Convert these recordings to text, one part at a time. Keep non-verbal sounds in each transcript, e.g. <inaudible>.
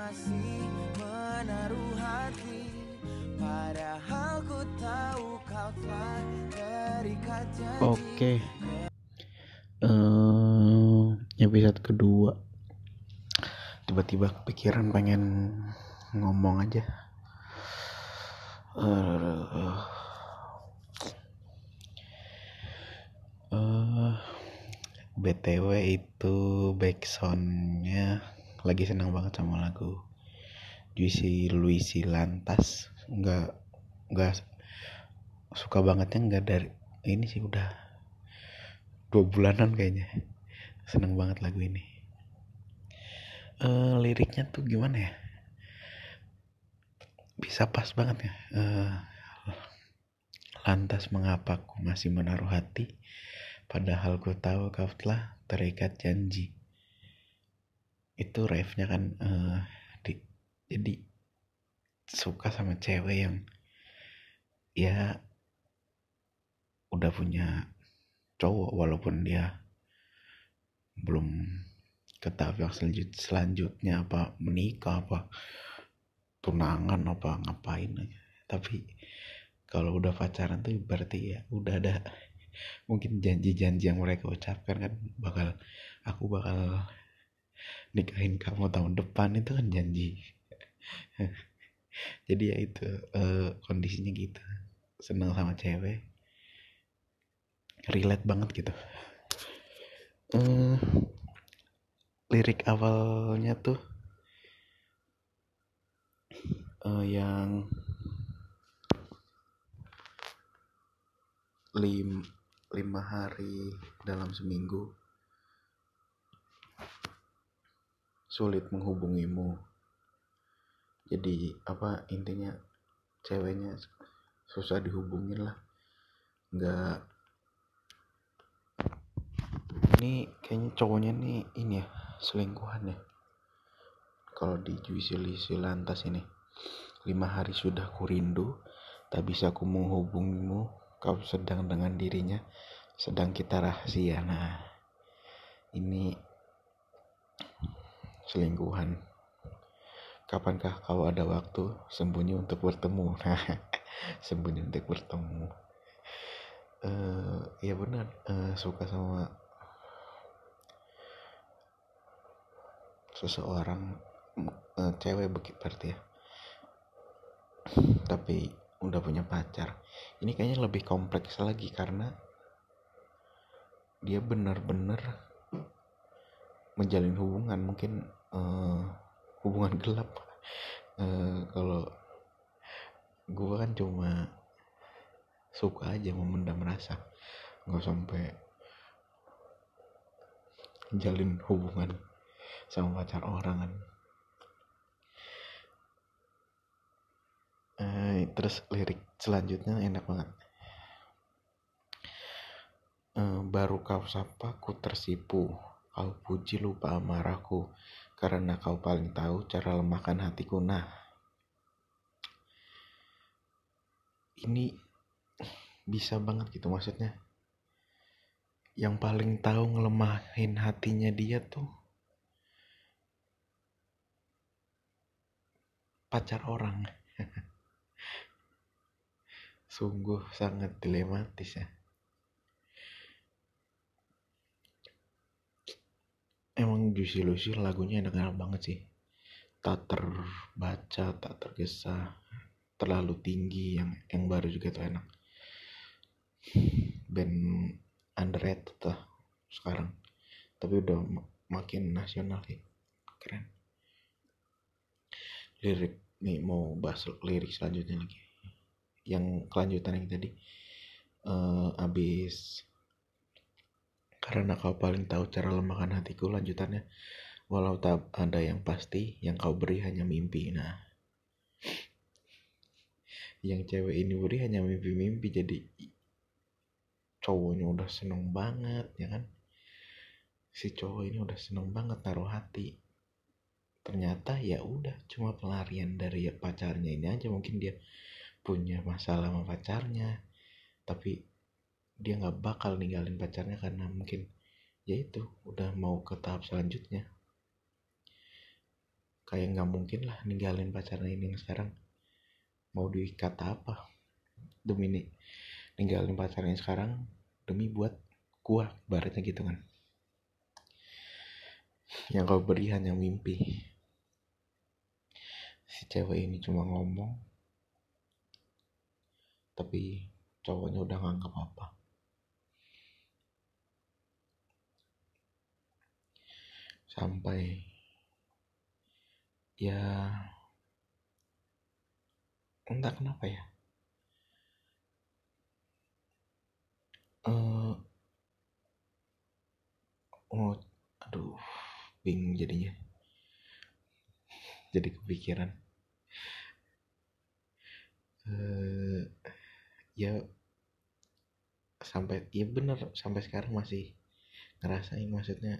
masih menaruh hati Padahal ku tahu kau telah terikat janji Oke. Eh, episode kedua. Tiba-tiba kepikiran pengen ngomong aja. Eh, eh, BTW itu backsoundnya lagi senang banget sama lagu Juicy Luisi Lantas. Nggak nggak suka bangetnya nggak dari ini sih udah dua bulanan kayaknya. Seneng banget lagu ini. Eh liriknya tuh gimana ya? Bisa pas banget ya. Eh, lantas mengapa ku masih menaruh hati? Padahal ku tahu kau telah terikat janji itu refnya kan eh, di- jadi suka sama cewek yang ya udah punya cowok walaupun dia belum ke tahap yang selanjut selanjutnya apa menikah apa tunangan apa ngapain tapi kalau udah pacaran tuh berarti ya udah ada mungkin janji-janji yang mereka ucapkan kan bakal aku bakal nikahin kamu tahun depan itu kan janji. <laughs> Jadi ya itu eh, kondisinya gitu. Seneng sama cewek. Relate banget gitu. Eh lirik awalnya tuh eh, yang lim, lima hari dalam seminggu sulit menghubungimu. Jadi apa intinya ceweknya susah dihubungin lah. Nggak. Ini kayaknya cowoknya nih ini ya selingkuhan ya. Kalau di Juicy Lisi Lantas ini. Lima hari sudah ku rindu tak bisa ku menghubungimu. Kau sedang dengan dirinya sedang kita rahasia. Nah ini selingkuhan. Kapankah kau ada waktu sembunyi untuk bertemu? <laughs> Nah sembunyi untuk bertemu. Eh ya benar. Eh, suka sama seseorang eh, cewek begitu berarti ya. Tapi udah punya pacar. Ini kayaknya lebih kompleks lagi karena dia benar-benar menjalin hubungan. Mungkin eh, hubungan gelap. Eh, kalau gue kan cuma suka aja memendam rasa. Nggak sampai jalin hubungan sama pacar orang kan. Eh, terus lirik selanjutnya enak banget. Baru kau sapa ku tersipu. Kau puji lupa amarahku karena kau paling tahu cara lemahkan hatiku. Nah ini bisa banget gitu maksudnya. Yang paling tahu ngelemahin hatinya dia tuh pacar orang. <laughs> Sungguh sangat dilematis ya Juicy Lucy lagunya enak-enak banget sih. Tak terbaca tak tergesa terlalu tinggi yang yang baru juga tuh enak. Band underrated lah sekarang. Tapi udah ma- makin nasional sih. Keren. Lirik nih mau bahas lirik selanjutnya lagi. Yang kelanjutan yang tadi eh abis karena kau paling tahu cara lemahkan hatiku lanjutannya. Walau tak ada yang pasti yang kau beri hanya mimpi. Nah. Yang cewek ini beri hanya mimpi-mimpi jadi cowoknya udah seneng banget ya kan? Si cowok ini udah seneng banget naruh hati. Ternyata ya udah cuma pelarian dari pacarnya ini aja. Mungkin dia punya masalah sama pacarnya tapi dia nggak bakal ninggalin pacarnya karena mungkin ya itu udah mau ke tahap selanjutnya. Kayak nggak mungkin lah ninggalin pacarnya ini yang sekarang. Mau diikat apa? Demi nih ninggalin pacarnya sekarang demi buat gua baratnya gitu kan. Yang kau beri hanya mimpi. Si cewek ini cuma ngomong tapi cowoknya udah nganggap apa sampai ya entah kenapa ya. Eh oh aduh bingung jadinya. Jadi kepikiran. Eh ya sampai ya bener sampai sekarang masih ngerasain maksudnya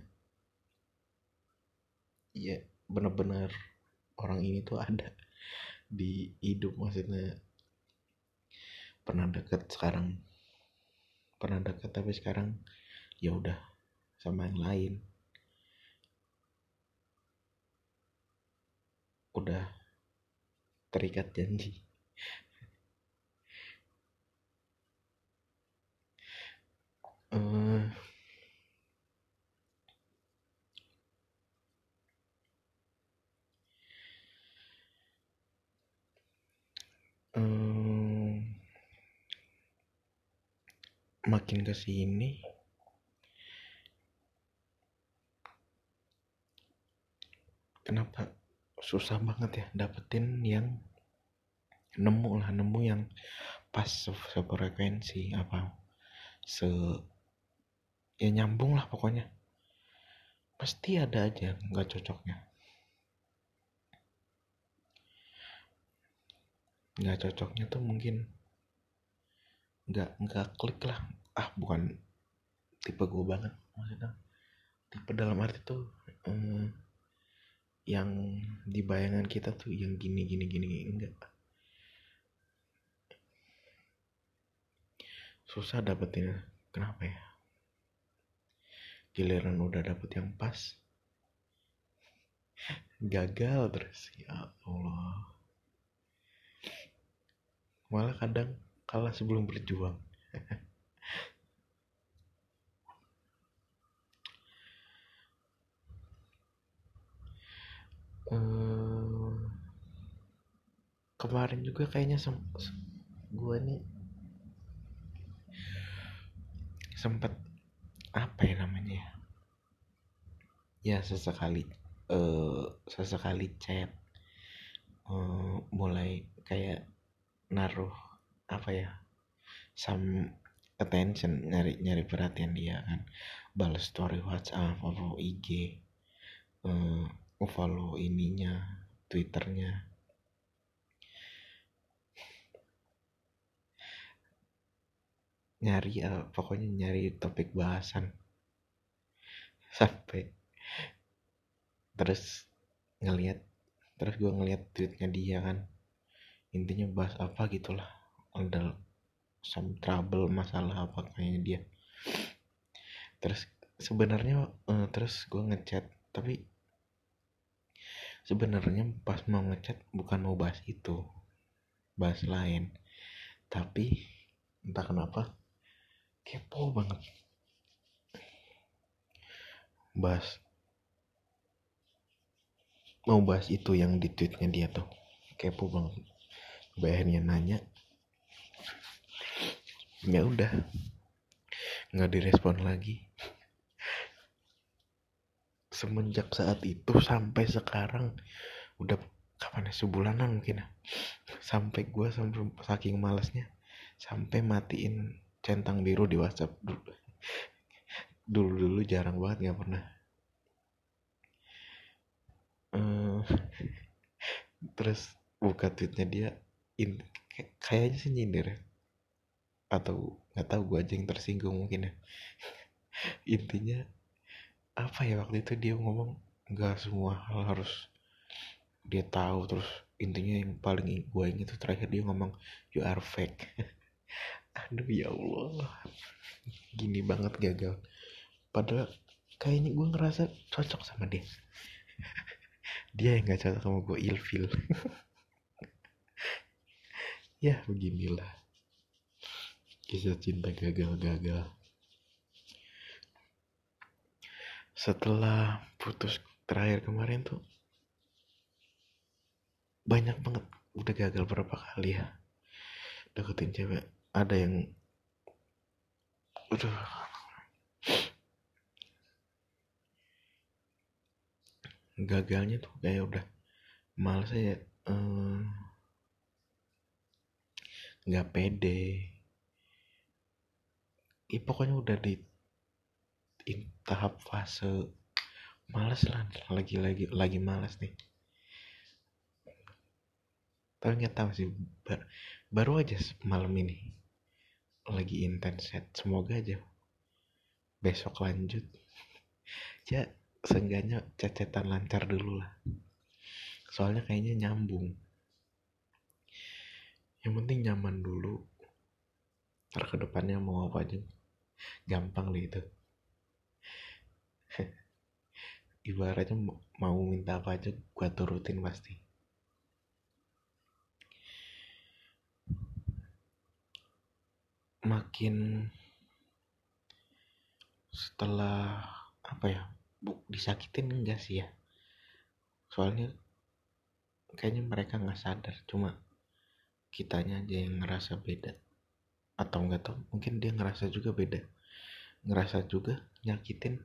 ya bener-bener orang ini tuh ada di hidup maksudnya pernah deket sekarang. Pernah deket tapi sekarang ya udah sama yang lain. Udah terikat janji. Eh makin ke sini kenapa susah banget ya dapetin yang nemu lah nemu yang pas se- sefrekuensi apa se ya nyambung lah pokoknya. Pasti ada aja nggak cocoknya nggak cocoknya tuh mungkin nggak nggak klik lah. Ah bukan tipe gue banget maksudnya. Tipe dalam arti tuh eh, yang di bayangan kita tuh yang gini gini gini enggak. Susah dapetin kenapa ya? Giliran udah dapet yang pas. Gagal terus ya Allah malah kadang kalah sebelum berjuang. <laughs> Eh, kemarin juga kayaknya gue nih sempet apa ya namanya ya? Ya sesekali eh sesekali chat eh, mulai kayak naruh apa ya some attention nyari nyari perhatian dia kan. Balas story WhatsApp follow IG eh, follow ininya twitternya. Nyari eh, pokoknya nyari topik bahasan. Sampai terus ngelihat terus gue ngeliat tweetnya dia kan intinya bahas apa gitulah. Ada some trouble masalah apa kayaknya dia. Terus sebenarnya eh, terus gue ngechat tapi sebenarnya pas mau ngechat bukan mau bahas itu bahas lain. Tapi entah kenapa kepo banget. Bahas mau bahas itu yang di tweetnya dia tuh. Kepo banget bayarnya nanya. Ya udah. Nggak direspon lagi. Semenjak saat itu sampai sekarang udah kapan ya sebulanan mungkin ya. Sampai gue sampai saking malesnya sampai matiin centang biru di WhatsApp. Dulu dulu dulu jarang banget nggak pernah. Eh, terus buka tweetnya dia in, kayak- kayaknya sih nyindir. Atau nggak tahu gue aja yang tersinggung mungkin ya. <laughs> Intinya apa ya waktu itu dia ngomong nggak semua hal harus dia tahu. Terus intinya yang paling gue inget itu terakhir dia ngomong you are fake. <laughs> Aduh ya Allah. Gini banget gagal. Padahal kayaknya gue ngerasa cocok sama dia. <laughs> Dia yang gak cocok sama gue ilfil ya beginilah. Kisah cinta gagal-gagal. Setelah putus terakhir kemarin tuh banyak banget. Udah gagal berapa kali ya? Deketin cewek. Ada yang udah gagalnya tuh kayak udah males aja eh, nggak pede. Ya pokoknya udah di in tahap fase males lah lagi lagi lagi males nih. Tapi nggak tahu sih ba- baru aja malam ini. Lagi intens set. Semoga aja besok lanjut. <laughs> Ya seenggaknya cecetan lancar dulu lah. Soalnya kayaknya nyambung yang penting nyaman dulu. Ntar ke depannya mau apa aja. Gampang lah itu. <laughs> Ibaratnya mau- minta apa aja gua turutin pasti. Makin setelah apa ya bu disakitin enggak sih ya? Soalnya kayaknya mereka nggak sadar cuma kitanya aja yang ngerasa beda. Atau enggak tahu mungkin dia ngerasa juga beda. Ngerasa juga nyakitin.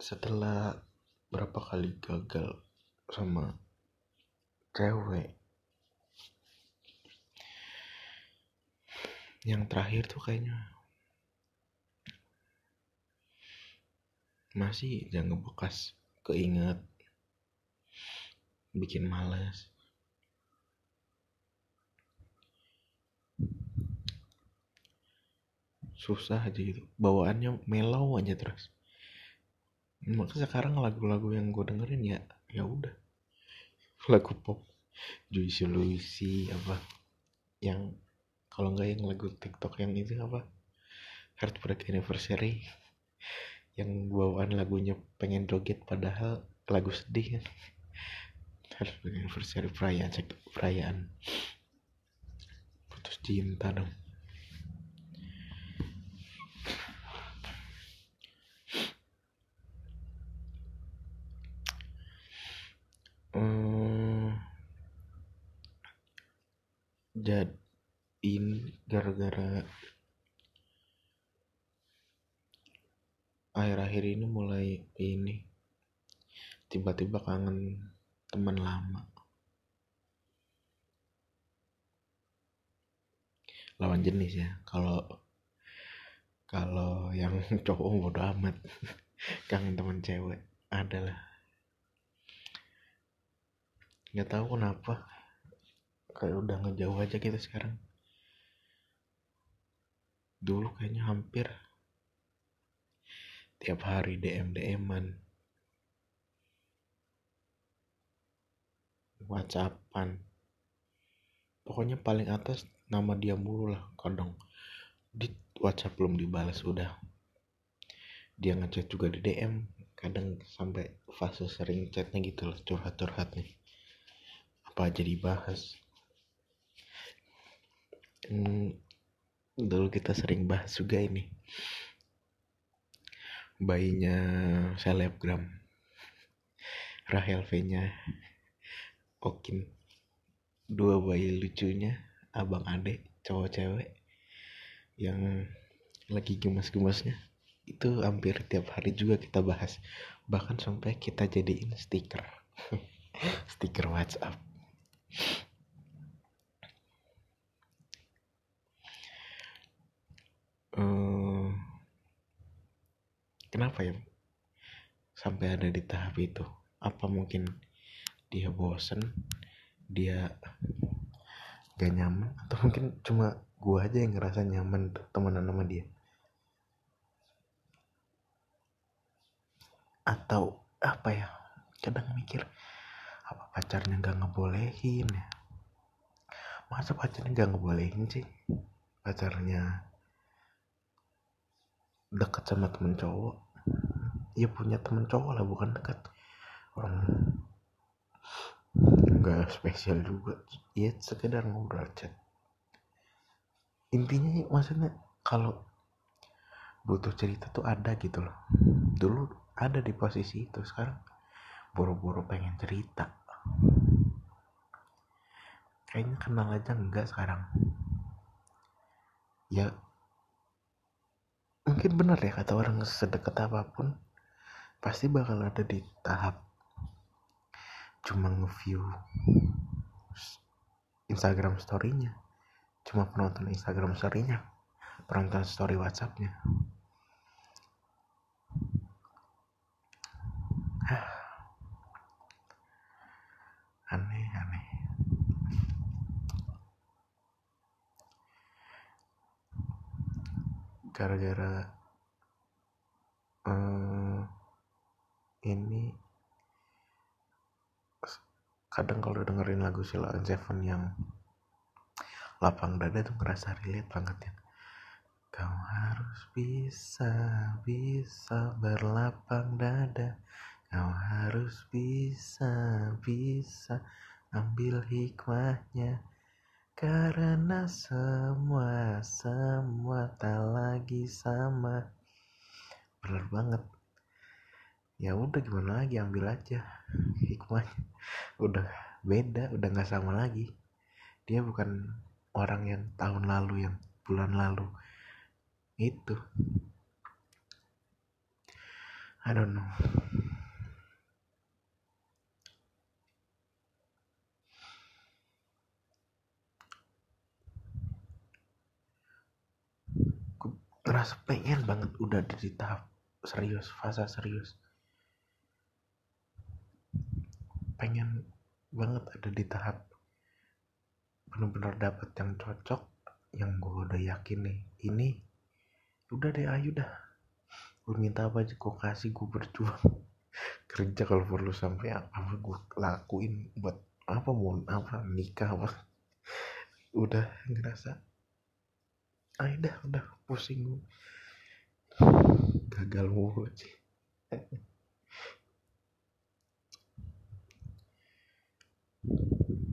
Setelah berapa kali gagal sama cewek yang terakhir tuh kayaknya masih jangan bekas. Keinget bikin males. Susah aja gitu. Bawaannya mellow aja terus. Maka sekarang lagu-lagu yang gue dengerin ya ya udah. Lagu pop. Juicy Lucy apa? Yang kalau nggak yang lagu TikTok yang itu apa? Heartbreak Anniversary. Yang bawaan lagunya pengen joget padahal lagu sedih kan Heartbreak Anniversary perayaan cek perayaan. Putus cinta dong. Hmm, jadiin gara-gara akhir-akhir ini mulai ini tiba-tiba kangen teman lama. Lawan jenis ya. Kalau kalau yang <laughs> cowok bodo amat. <laughs> Kangen teman cewek adalah. Nggak tahu kenapa. Kayak udah ngejauh aja kita sekarang. Dulu kayaknya hampir tiap hari DM DM-an WhatsAppan. Pokoknya paling atas nama dia mulu lah kadang di WhatsApp belum dibalas udah. Dia ngechat juga di DM kadang sampai fase sering chatnya gitu loh curhat-curhat nih. Apa aja dibahas. Hmm, dulu kita sering bahas juga ini. Bayinya selebgram. Rahel V nya Okin dua bayi lucunya abang adek cowok cewek yang lagi gemes-gemesnya itu hampir tiap hari juga kita bahas. Bahkan sampai kita jadiin stiker. <laughs> Stiker WhatsApp. Eh, kenapa ya? Sampai ada di tahap itu. Apa mungkin dia bosen dia gak nyaman atau mungkin cuma gua aja yang ngerasa nyaman temenan sama dia. Atau apa ya kadang mikir apa pacarnya gak ngebolehin ya? Masa pacarnya gak ngebolehin sih? Pacarnya deket sama temen cowok. Ya punya temen cowok lah bukan dekat orang nggak spesial juga. Ya sekedar ngobrol chat intinya maksudnya kalau butuh cerita tuh ada gitu loh. Dulu ada di posisi itu sekarang buru-buru pengen cerita. Kayaknya kenal aja enggak sekarang. Ya mungkin benar ya kata orang sedekat apa pun pasti bakal ada di tahap cuma nge-view Instagram story-nya. Cuma penonton Instagram story-nya penonton story WhatsApp-nya. <sighs> Aneh aneh. Gara-gara eh, ini kadang kalau dengerin lagu Sheila on Seven yang lapang dada tuh ngerasa relate banget ya. Kau harus bisa bisa berlapang dada. Kau harus bisa bisa ambil hikmahnya. Karena semua semua tak lagi sama. Bener banget ya udah gimana lagi? Ambil aja hikmahnya. Udah beda udah nggak sama lagi. Dia bukan orang yang tahun lalu yang bulan lalu. Itu. I don't know. Ngerasa pengen banget udah di tahap serius fase serius pengen banget ada di tahap bener-bener dapet yang cocok yang gue udah yakin nih ini udah deh ayo dah. Gue minta apa aja gue kasih gue berjuang. <laughs> Kerja kalau perlu sampai apa gue lakuin buat apa mau apa nikah apa. <laughs> Udah ngerasa ayo dah udah pusing gue <sighs> gagal mulu sih <laughs>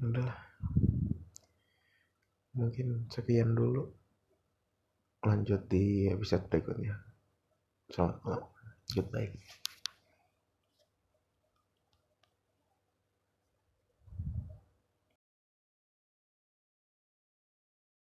udah. Mungkin sekian dulu. Lanjut di episode berikutnya. Selamat malam. Goodbye